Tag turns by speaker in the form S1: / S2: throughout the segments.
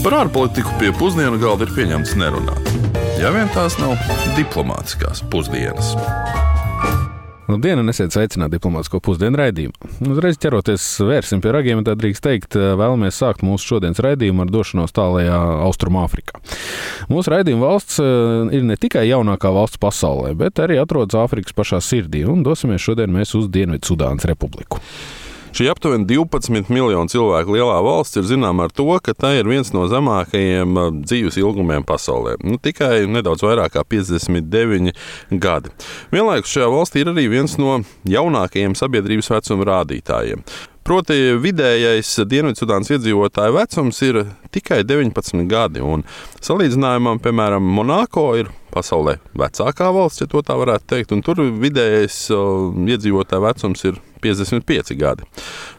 S1: Par ārpolitiku pie pusdienu galda ir pieņemts nerunāt. Ja vien tās nav diplomātiskās pusdienas.
S2: Labdien, un esiet sveicināti diplomātsko pusdienu raidījumā. Uzreiz ķeroties vērsim pie ragiem, tā drīkst teikt, vēlamies sākt mūsu šodienas raidījumu ar došanos tālajā Austrumāfrikā. Mūsu raidījuma valsts eh, ir ne tikai jaunākā valsts pasaulē, bet arī atrodas Āfrikas pašā sirdī, un dosimies šodien mēs uz Dienvidsudānas republiku.
S1: Šī aptuveni 12 miljonu cilvēku lielā valsts ir zināma ar to, ka tā ir viens no zemākajiem uh, dzīves ilgumiem pasaulē. Nu, tikai nedaudz vairāk kā 59 gadi. Vienlaikus šajā valstī ir arī viens no jaunākajiem sabiedrības vecuma rādītājiem. Proti, vidējais Dienvidzudānas iedzīvotāju vecums ir tikai 19 gadi. Salīdzinājumam, piemēram, Monako ir pasaulē vecākā valsts, ja tā varētu teikt, un tur vidējais uh, iedzīvotāju vecums ir 55 gadi.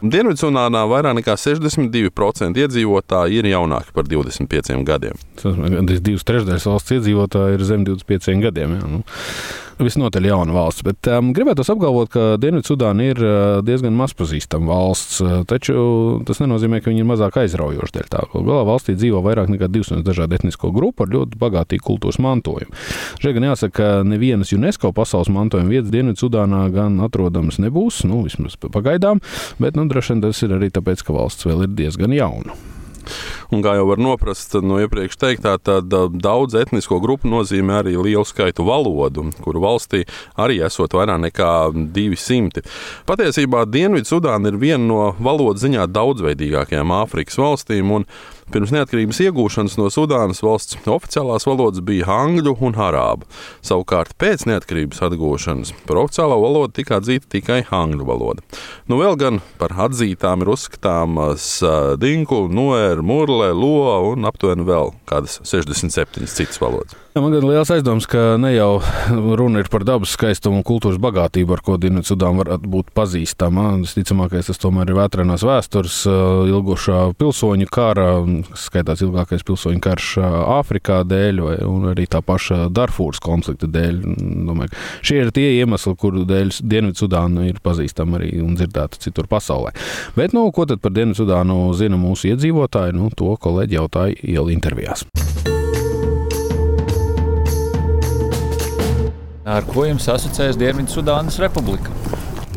S1: Dienvidzudānā vairāk nekā 62% iedzīvotāji ir jaunāki par 25 gadiem.
S2: Tas ir divas trešdaļas valsts iedzīvotāji ir zem 25 gadiem. Jā, nu. Visnotaļ jauna valsts, bet um, gribētu apgalvot, ka Dienvidzudāna ir uh, diezgan mazpazīstama valsts. Uh, taču tas nenozīmē, ka viņi ir mazāk aizraujoši dēļ tā. Galā valstī dzīvo vairāk nekā 200 dažādu etnisko grupu ar ļoti bagātīgu kultūras mantojumu. Šeit gan jāsaka, ka nevienas UNESCO pasaules mantojuma vietas Dienvidzudānā gan atrodamas nebūs. Nu, vismaz pagaidām, bet nu, droši vien tas ir arī tāpēc, ka valsts vēl ir diezgan jauna.
S1: Un, kā jau var noprast no iepriekš teiktā, tad daudz etnisko grupu nozīmē arī lielu skaitu valodu, kuru valstī arī esot vairāk nekā 200. Patiesībā Dienvidzudāna ir viena no valodas ziņā daudzveidīgākajām Āfrikas valstīm. Pirms neatkarības iegūšanas no Sudānas valsts oficiālās valodas bija angļu un arābu. Savukārt pēc neatkarības atgūšanas par oficiālo valodu tika atzīta tikai angļu valoda. Nu, vēl gan par atzītām ir uzskatāmas dinku, noēra, murlē, loa un aptuveni vēl kādas 67 citas valodas.
S2: Ja, man ir liels aizdoms, ka ne jau runa ir par dabas skaistumu un kultūras bagātību, ar ko Dienvidzudāna varētu būt pazīstama. Visticamākais tas tomēr ir vētrenās vēstures, ilgošā pilsoņu kara, skaitāms ilgākais pilsoņu karš Āfrikā dēļ, vai arī tā paša Darfūras konflikta dēļ. Domāju, šie ir tie iemesli, kuru dēļ Dienvidzudāna ir pazīstama arī un dzirdēta citur pasaulē. Bet, nu, ko tad par Dienvidzudānu zina mūsu iedzīvotāji? Nu, to kolēģi jautāja ielu intervijās.
S3: Ar ko jums asociējas Dienvidu-Sudānas republika?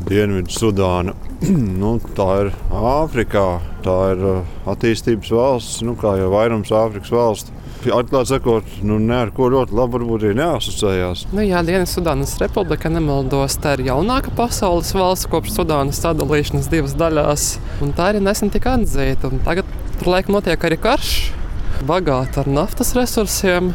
S4: Dienvidu-Sudāna nu, tā ir Āfrikā, tā ir uh, attīstības valsts, nu, kā jau vairums Āfrikas valstu. Atklāti sakot, nu, ne ar ko ļoti labi varbūt arī neasociējās.
S5: Nu, jā, Dienvidu-Sudānas republika, nemaldos, tā ir jaunākā pasaules valsts kopš Sudānas sadalīšanas divas daļās. Un tā arī nesen tika atzīta. Tagad tur laikam notiek arī karš, bagāta ar naftas resursiem.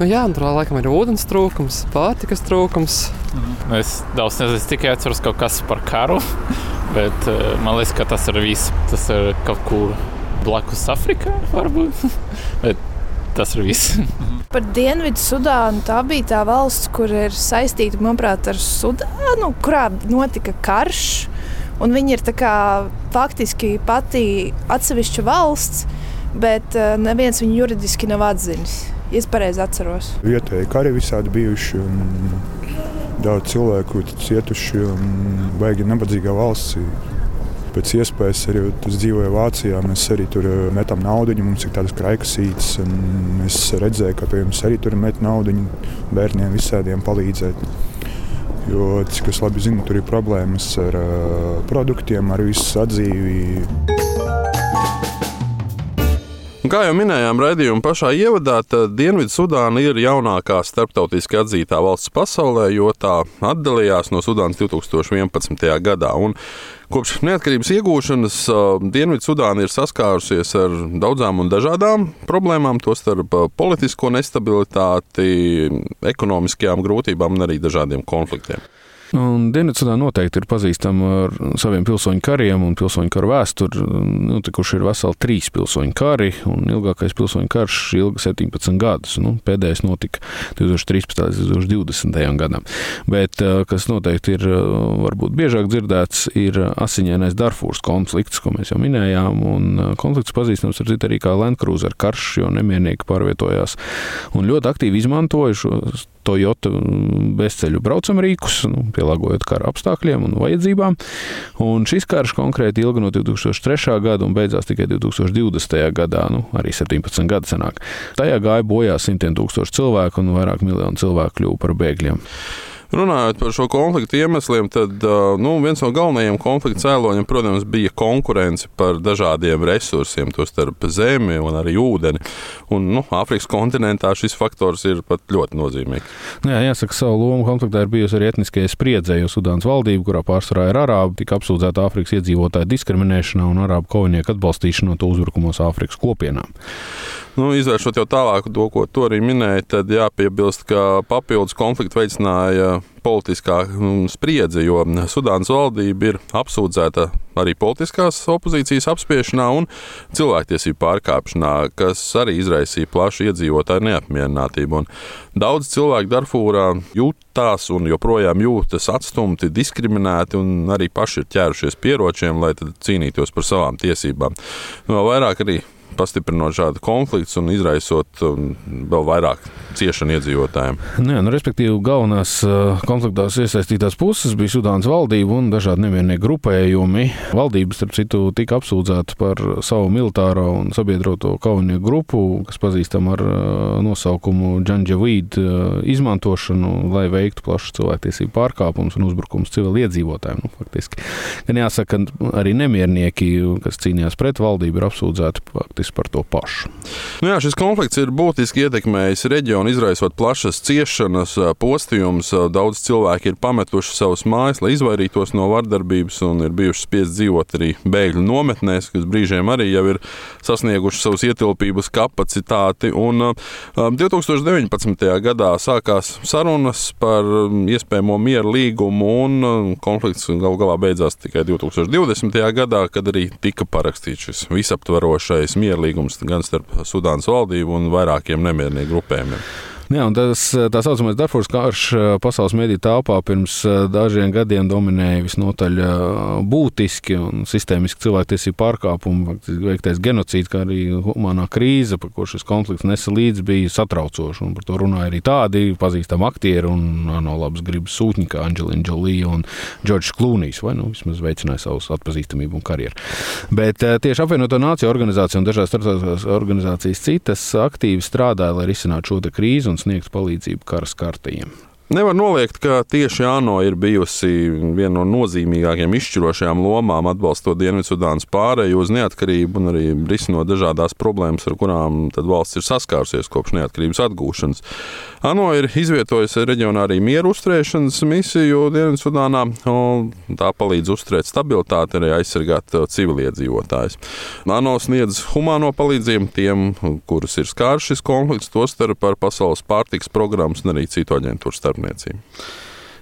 S5: Nu, jā, tur laikam ir ūdens trūkums, pārtikas trūkums.
S3: Mhm. Es daudz nezinu, tikai atceros kaut kas par karu, bet uh, man liekas, ka tas ir viss. Tas ir kaut kur blakus Afrikā, varbūt. bet tas ir viss.
S6: par Dienvidu Sudānu tā bija tā valsts, kur ir saistīta, manuprāt, ar Sudānu, kurā notika karš. Un viņi ir kā, faktiski pati atsevišķa valsts, bet uh, neviens viņu juridiski nav atzinis es pareizi atceros.
S7: Vietēji kari visādi bijuši. Daudz cilvēku cietuši un baigi nabadzīgā valsts. Pēc iespējas arī dzīvoju Vācijā. Mēs arī tur eh, metam naudu. Mums ir tādas kraikasītes. Es redzēju, ka pie mums arī tur met naudu bērniem visādiem palīdzēt. Jo, cik es labi zinu, tur ir problēmas ar uh, produktiem, ar visu atzīvi.
S1: Kā jau minējām raidījuma pašā ievadā, tad Dienvidzudāna ir jaunākā starptautiski atzītā valsts pasaulē, jo tā atdalījās no Sudānas 2011. gadā. Un Kopš neatkarības iegūšanas Dienvidzudāna ir saskārusies ar daudzām un dažādām problēmām, tostarp politisko nestabilitāti, ekonomiskajām grūtībām un arī dažādiem konfliktiem.
S2: Dienvidsudā noteikti ir pazīstama ar saviem pilsoņu kariem un pilsoņu karu vēsturi. Notikuši ir veseli trīs pilsoņu kari, un ilgākais pilsoņu karš ilga 17 gadus. Nu, pēdējais notika 2013. līdz 2020. gadam. Bet, eh, kas noteikti ir eh, varbūt biežāk dzirdēts, ir asiņainais Darfūras konflikts, ko mēs jau minējām. Eh, konflikts pazīstams ar citu arī kā Landcruiser karš, jo nemienīgi pārvietojās un ļoti aktīvi izmantoja šos Toyota bezceļu braucamrīkus, nu, pielāgojot kara apstākļiem un vajadzībām. Un šis karš konkrēti ilga no 2003. gada un beidzās tikai 2020. gadā, nu, arī 17 gadu senāk. Tajā gāja bojā simtiem tūkstošu cilvēku un vairāk miljonu cilvēku kļuva par bēgļiem.
S1: Runājot par šo konfliktu iemesliem, tad nu, viens no galvenajiem konflikta cēloņiem, protams, bija konkurence par dažādiem resursiem, tostarp zemi un arī ūdeni. Un, nu, Āfrikas kontinentā šis faktors ir pat ļoti nozīmīgs.
S2: Jā, jāsaka, savu lomu konfliktā ir bijusi arī etniskie spriedzē, jo Sudānas valdība, kurā pārsvarā ir arābi, tika apsūdzēta Āfrikas iedzīvotāju diskriminēšanā un arābu kaujinieku atbalstīšanā to uzbrukumos Āfrikas kopienām.
S1: Nu, izvēršot jau tālāk to, ko tu arī minēji, tad jāpiebilst, ka papildus konfliktu veicināja politiskā mm, spriedze, jo Sudānas valdība ir apsūdzēta arī politiskās opozīcijas apspiešanā un cilvēktiesību pārkāpšanā, kas arī izraisīja plašu iedzīvotāju neapmierinātību. Un daudz cilvēku Darfūrā jutās un joprojām jūtas atstumti, diskriminēti un arī paši ir ķērušies pieročiem, lai cīnītos par savām tiesībām. Vēl vairāk arī pastiprinot šādu konfliktu un izraisot um, vēl vairāk ciešanu iedzīvotājiem.
S2: Nē, nu, respektīvi, galvenās konfliktās iesaistītās puses bija Sudānas valdība un dažādi nevienīgi grupējumi. Valdības, starp citu, tika apsūdzēta par savu militāro un sabiedroto kaujinieku grupu, kas pazīstama ar nosaukumu Džanģevīd uh, izmantošanu, lai veiktu plašu cilvēktiesību pārkāpumus un uzbrukumus civiliedzīvotājiem. Nu, faktiski. Gan jāsaka, arī nemiernieki, kas cīnījās pret valdību, ir apsūdzēti faktiski par to pašu.
S1: Nu jā, šis konflikts ir būtiski ietekmējis reģionu, izraisot plašas ciešanas, postījumus. Daudz cilvēki ir pametuši savas mājas, lai izvairītos no vardarbības, un ir bijuši spiest dzīvot arī bēgļu nometnēs, kas brīžiem arī jau ir sasnieguši savus ietilpības kapacitāti. Un 2019. gadā sākās sarunas par iespējamo mieru līgumu, un konflikts galu galā beidzās tikai 2020. gadā, kad arī tika parakstīts šis visaptvarošais mierlīgums gan starp Sudānas valdību un vairākiem nemiernieku grupējumiem.
S2: Jā, tas tā saucamais Darfūras karš pasaules mediju telpā pirms dažiem gadiem dominēja visnotaļ būtiski un sistēmiski cilvēktiesību pārkāpumu, veiktais genocīds, kā arī humanā krīze, par ko šis konflikts nesa līdzi, bija satraucoši. Par to runāja arī tādi pazīstami aktieri un no labas gribas sūtņi, kā Angelina Jolie un Džordžs Klūnijs, vai nu vismaz veicināja savus atpazīstamību un karjeru. Bet tieši apvienoto nāciju organizācija un dažādas starptautiskās organizācijas citas aktīvi strādāja, lai risinātu šo krīzi un sniegtu palīdzību karas kārtījiem.
S1: Nevar noliegt, ka tieši ANO ir bijusi viena no nozīmīgākajām izšķirošajām lomām atbalstot Dienvidzudānas pārēju uz neatkarību un arī risinot dažādas problēmas, ar kurām valsts ir saskārusies kopš neatkarības atgūšanas. ANO ir izvietojusi reģionā arī mieru uzturēšanas misiju Dienvidzudānā, un tā palīdz uzturēt stabilitāti, arī aizsargāt uh, civiliedzīvotājus. ANO sniedz humāno palīdzību tiem, kurus ir skārs šis konflikts, tostarp par pasaules pārtiks programmas un arī citu aģentūru starp starpniecību.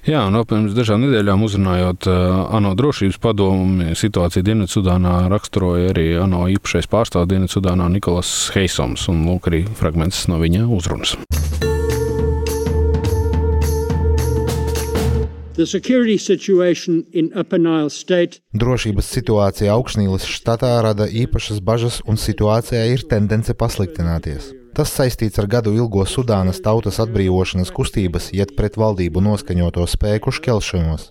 S2: Jā, un pirms dažām nedēļām uzrunājot uh, ANO drošības padomu, situāciju Dienvidzudānā raksturoja arī ANO īpašais pārstāvs Dienvidzudānā Nikolas Heisons. Un lūk, arī fragments no viņa uzrunas.
S8: Drošības situācija Augstnīlas štatā rada īpašas bažas, un situācijā ir tendence pasliktināties. Tas saistīts ar gadu ilgo Sudānas tautas atbrīvošanas kustības iet pret valdību noskaņoto spēku šķelšanos.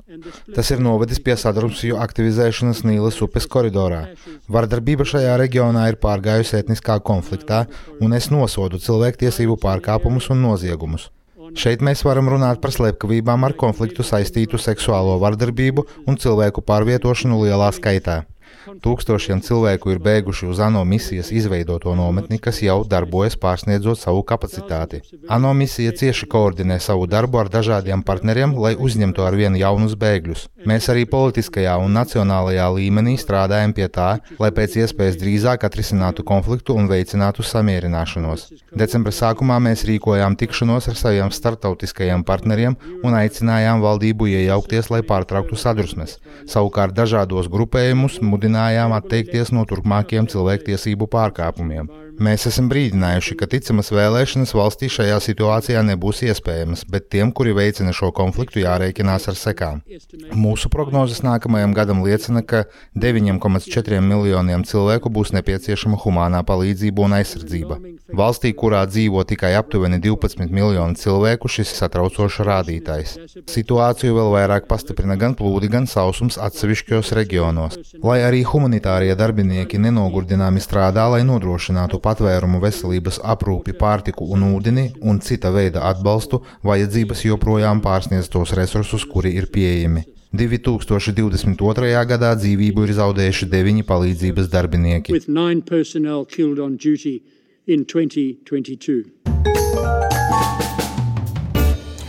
S8: Tas ir novedis pie sadarbspēju aktivizēšanas Nīlas upes koridorā. Vardarbība šajā reģionā ir pārgājusi etniskā konfliktā, un es nosodu cilvēktiesību pārkāpumus un noziegumus. Šeit mēs varam runāt par slepkavībām ar konfliktu saistītu seksuālo vardarbību un cilvēku pārvietošanu lielā skaitā. Tūkstošiem cilvēku ir bēguši uz ANO misijas izveidoto nometni, kas jau darbojas pārsniedzot savu kapacitāti. ANO misija cieši koordinē savu darbu ar dažādiem partneriem, lai uzņemtu ar vienu jaunus bēgļus. Mēs arī politiskajā un nacionālajā līmenī strādājam pie tā, lai pēc iespējas drīzāk atrisinātu konfliktu un veicinātu samierināšanos. Decembra sākumā mēs rīkojām tikšanos ar saviem startautiskajiem partneriem un aicinājām valdību iejaukties, lai pārtrauktu sadusmes. Savukārt dažādos grupējumus mudinājām atteikties no turpmākiem cilvēktiesību pārkāpumiem. Mēs esam brīdinājuši, ka ticamas vēlēšanas valstī šajā situācijā nebūs iespējamas, bet tiem, kuri veicina šo konfliktu, jārēķinās ar sekām. Mūsu prognozes nākamajam gadam liecina, ka 9,4 miljoniem cilvēku būs nepieciešama humānā palīdzība un aizsardzība. Valstī, kurā dzīvo tikai aptuveni 12 miljoni cilvēku, šis ir satraucošs rādītājs. Situāciju vēl vairāk pastiprina gan plūdi, gan sausums atsevišķos reģionos. Lai arī humanitārie darbinieki nenogurdināmi strādā, lai nodrošinātu patvērumu, veselības aprūpi, pārtiku un ūdeni un cita veida atbalstu, vajadzības joprojām pārsniedz tos resursus, kuri ir pieejami. 2022. gadā dzīvību ir zaudējuši deviņi palīdzības darbinieki.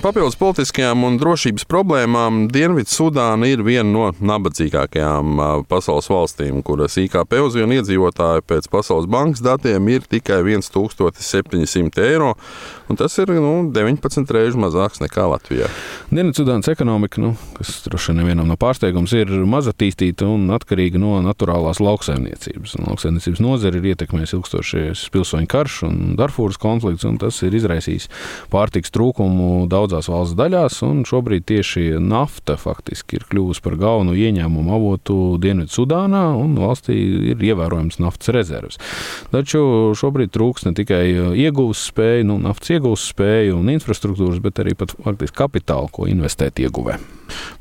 S1: Papildus politiskajām un drošības problēmām Dienvidzudāna ir viena no nabadzīgākajām pasaules valstīm, kuras IKP uz vienu iedzīvotāju pēc Pasaules bankas datiem ir tikai 1700 eiro. Tas ir nu, 19 reizes mazāks nekā Latvijā.
S2: Dienvidzudānas ekonomika, nu, kas droši vien nevienam no pārsteigums, ir mazatīstīta un atkarīga no naturālās lauksaimniecības. Lauksaimniecības nozare ir ietekmējusi ilgstošais pilsoņu karš un Darfūras konflikts, un tas ir izraisījis pārtiks trūkumu daudz daudzās valsts daļās, un šobrīd tieši nafta faktiski ir kļuvusi par galveno ieņēmumu avotu Dienvidzudānā, un valstī ir ievērojams naftas rezerves. Taču šobrīd trūks ne tikai iegūst spēju, nu, naftas iegūst spēju un infrastruktūras, bet arī pat faktiski kapitālu, ko investēt ieguvē.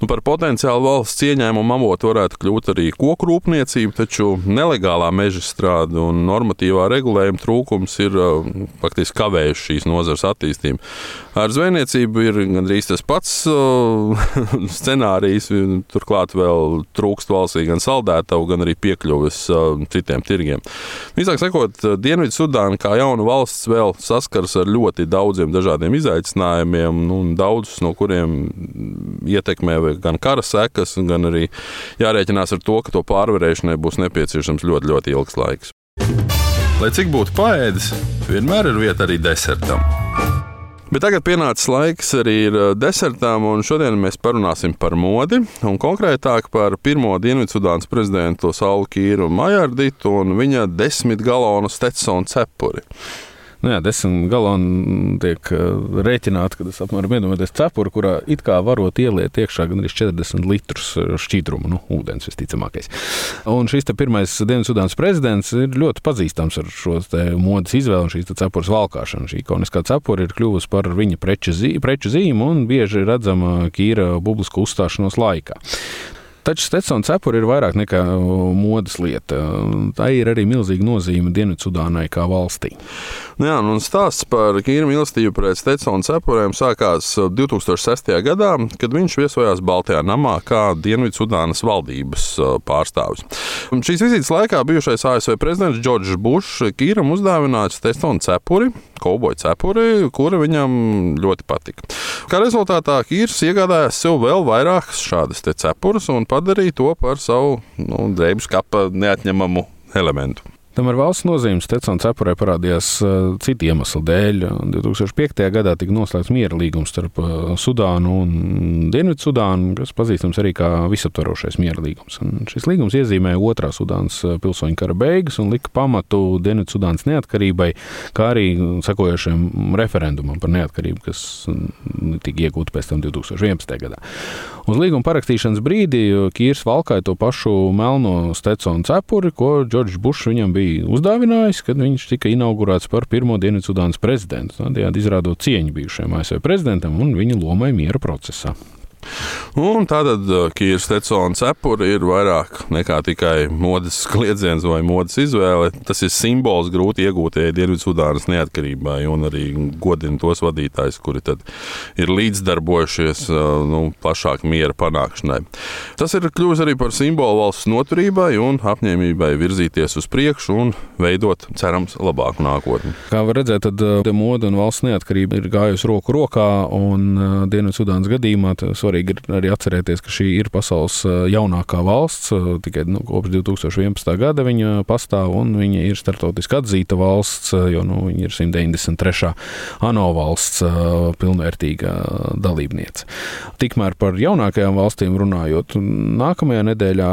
S1: Nu, par potenciālu valsts ieņēmumu avotu varētu kļūt arī koku rūpniecība, taču nelegālā meža strāde un normatīvā regulējuma trūkums ir faktiski kavējuši šīs nozares attīstību. Ar zvejniecību ir gandrīz tas pats scenārijs. Turklāt vēl trūkst valstī gan saldētavu, gan arī piekļuves citiem tirgiem. Visāk sakot, Dienvidzudāna kā jauna valsts vēl saskars ar ļoti daudziem dažādiem izaicinājumiem, nu, daudzus no kuriem ietekmē gan kara sekas, gan arī jārēķinās ar to, ka to pārvarēšanai būs nepieciešams ļoti, ļoti ilgs laiks. Lai cik būtu paēdis, vienmēr ir vieta arī desertam. Bet tagad pienācis laiks arī desertām, un šodien mēs parunāsim par modi, un konkrētāk par pirmo Dienvidzudānas prezidentu Saulu Kīru Majarditu un viņa desmit galonu Stetsona cepuri.
S2: Nu jā, desmit galoni tiek rēķināti, kad es apmēram iedomājos cepuri, kurā it kā varot ieliet iekšā gandrīz 40 litrus šķidrumu, nu, ūdens visticamākais. Un šis pirmais Dienvidzudānas prezidents ir ļoti pazīstams ar šo modes izvēli un šīs cepures valkāšanu. Šī ikoniskā cepura ir kļuvusi par viņa preču, zīme, preču zīmu un bieži redzama Kīra publisku uzstāšanos laikā. Taču Stetsona cepura ir vairāk nekā modes lieta. Tā ir arī milzīga nozīme Dienvidzudānai kā valstī.
S1: Nu jā, un stāsts par Kīra mīlestību pret Stetsona cepurēm sākās 2006. gadā, kad viņš viesojās Baltijā namā kā Dienvidzudānas valdības pārstāvis. Šīs vizītes laikā bijušais ASV prezidents Džordžs Bušs Kīram uzdāvināja Stetsona cepuri, kauboja cepuri, kura viņam ļoti patika. Kā rezultātā Kīrs iegādājās sev vēl vairākas šādas cepures un padarīja to par savu nu, drēbes kapa neatņemamu elementu.
S2: Tam ar valsts nozīmes Stetsona cepurē parādījās uh, citu iemeslu dēļ. 2005. gadā tika noslēgts miera līgums starp uh, Sudānu un Dienvidsudānu, kas pazīstams arī kā visaptvarošais miera līgums. Un šis līgums iezīmēja otrā Sudānas pilsoņu kara beigas un lika pamatu Dienvidsudānas neatkarībai, kā arī sekojošiem referendumam par neatkarību, kas tika iegūta pēc tam 2011. gadā. Uz līguma parakstīšanas brīdī Kīrs valkāja to pašu melno Stetsona cepuri, ko Džordžs Bušs viņam bija bija uzdāvinājis, kad viņš tika inaugurēts par pirmo Dienvidzudānas prezidentu. Tādējādi izrādot cieņu bijušajam ASV prezidentam un viņa lomai miera procesā.
S1: Un tātad uh, Kīrs Stetsona cepura ir vairāk nekā tikai modes kliedziens vai modes izvēle. Tas ir simbols grūti iegūtajai Dienvidzudānas neatkarībai un arī godina tos vadītājus, kuri ir līdzdarbojušies uh, nu, plašāk miera panākšanai. Tas ir kļuvis arī par simbolu valsts noturībai un apņēmībai virzīties uz priekšu un veidot, cerams, labāku nākotni.
S2: Kā var redzēt, tad uh, moda un valsts neatkarība ir gājusi roku rokā, un Dienvidzudānas gadījumā svarīgi ir arī atcerēties, ka šī ir pasaules jaunākā valsts. Tikai nu, kopš 2011. gada viņa pastāv un viņa ir startautiski atzīta valsts, jo nu, viņa ir 193. ANO valsts pilnvērtīga dalībniece. Tikmēr par jaunākajām valstīm runājot, nākamajā nedēļā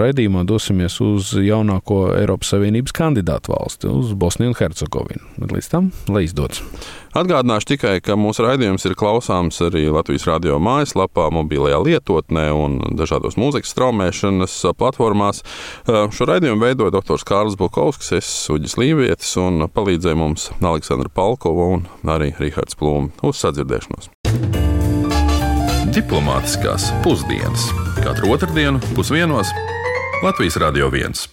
S2: raidījumā dosimies uz jaunāko Eiropas Savienības kandidātu valsti, uz Bosniju un Hercegovinu. Līdz tam, lai izdodas!
S1: Atgādināšu tikai, ka mūsu raidījums ir klausāms arī Latvijas radio mājaslapā, mobilajā lietotnē un dažādos mūzikas straumēšanas platformās. Šo raidījumu veidoja dr. Kārlis Bukovskis, es Uģis Līvietis un palīdzēja mums Aleksandra Palkova un arī Rihards Plūmi. Uz sadzirdēšanos! Diplomātiskās pusdienas katru otrdienu pusdienos Latvijas Radio 1.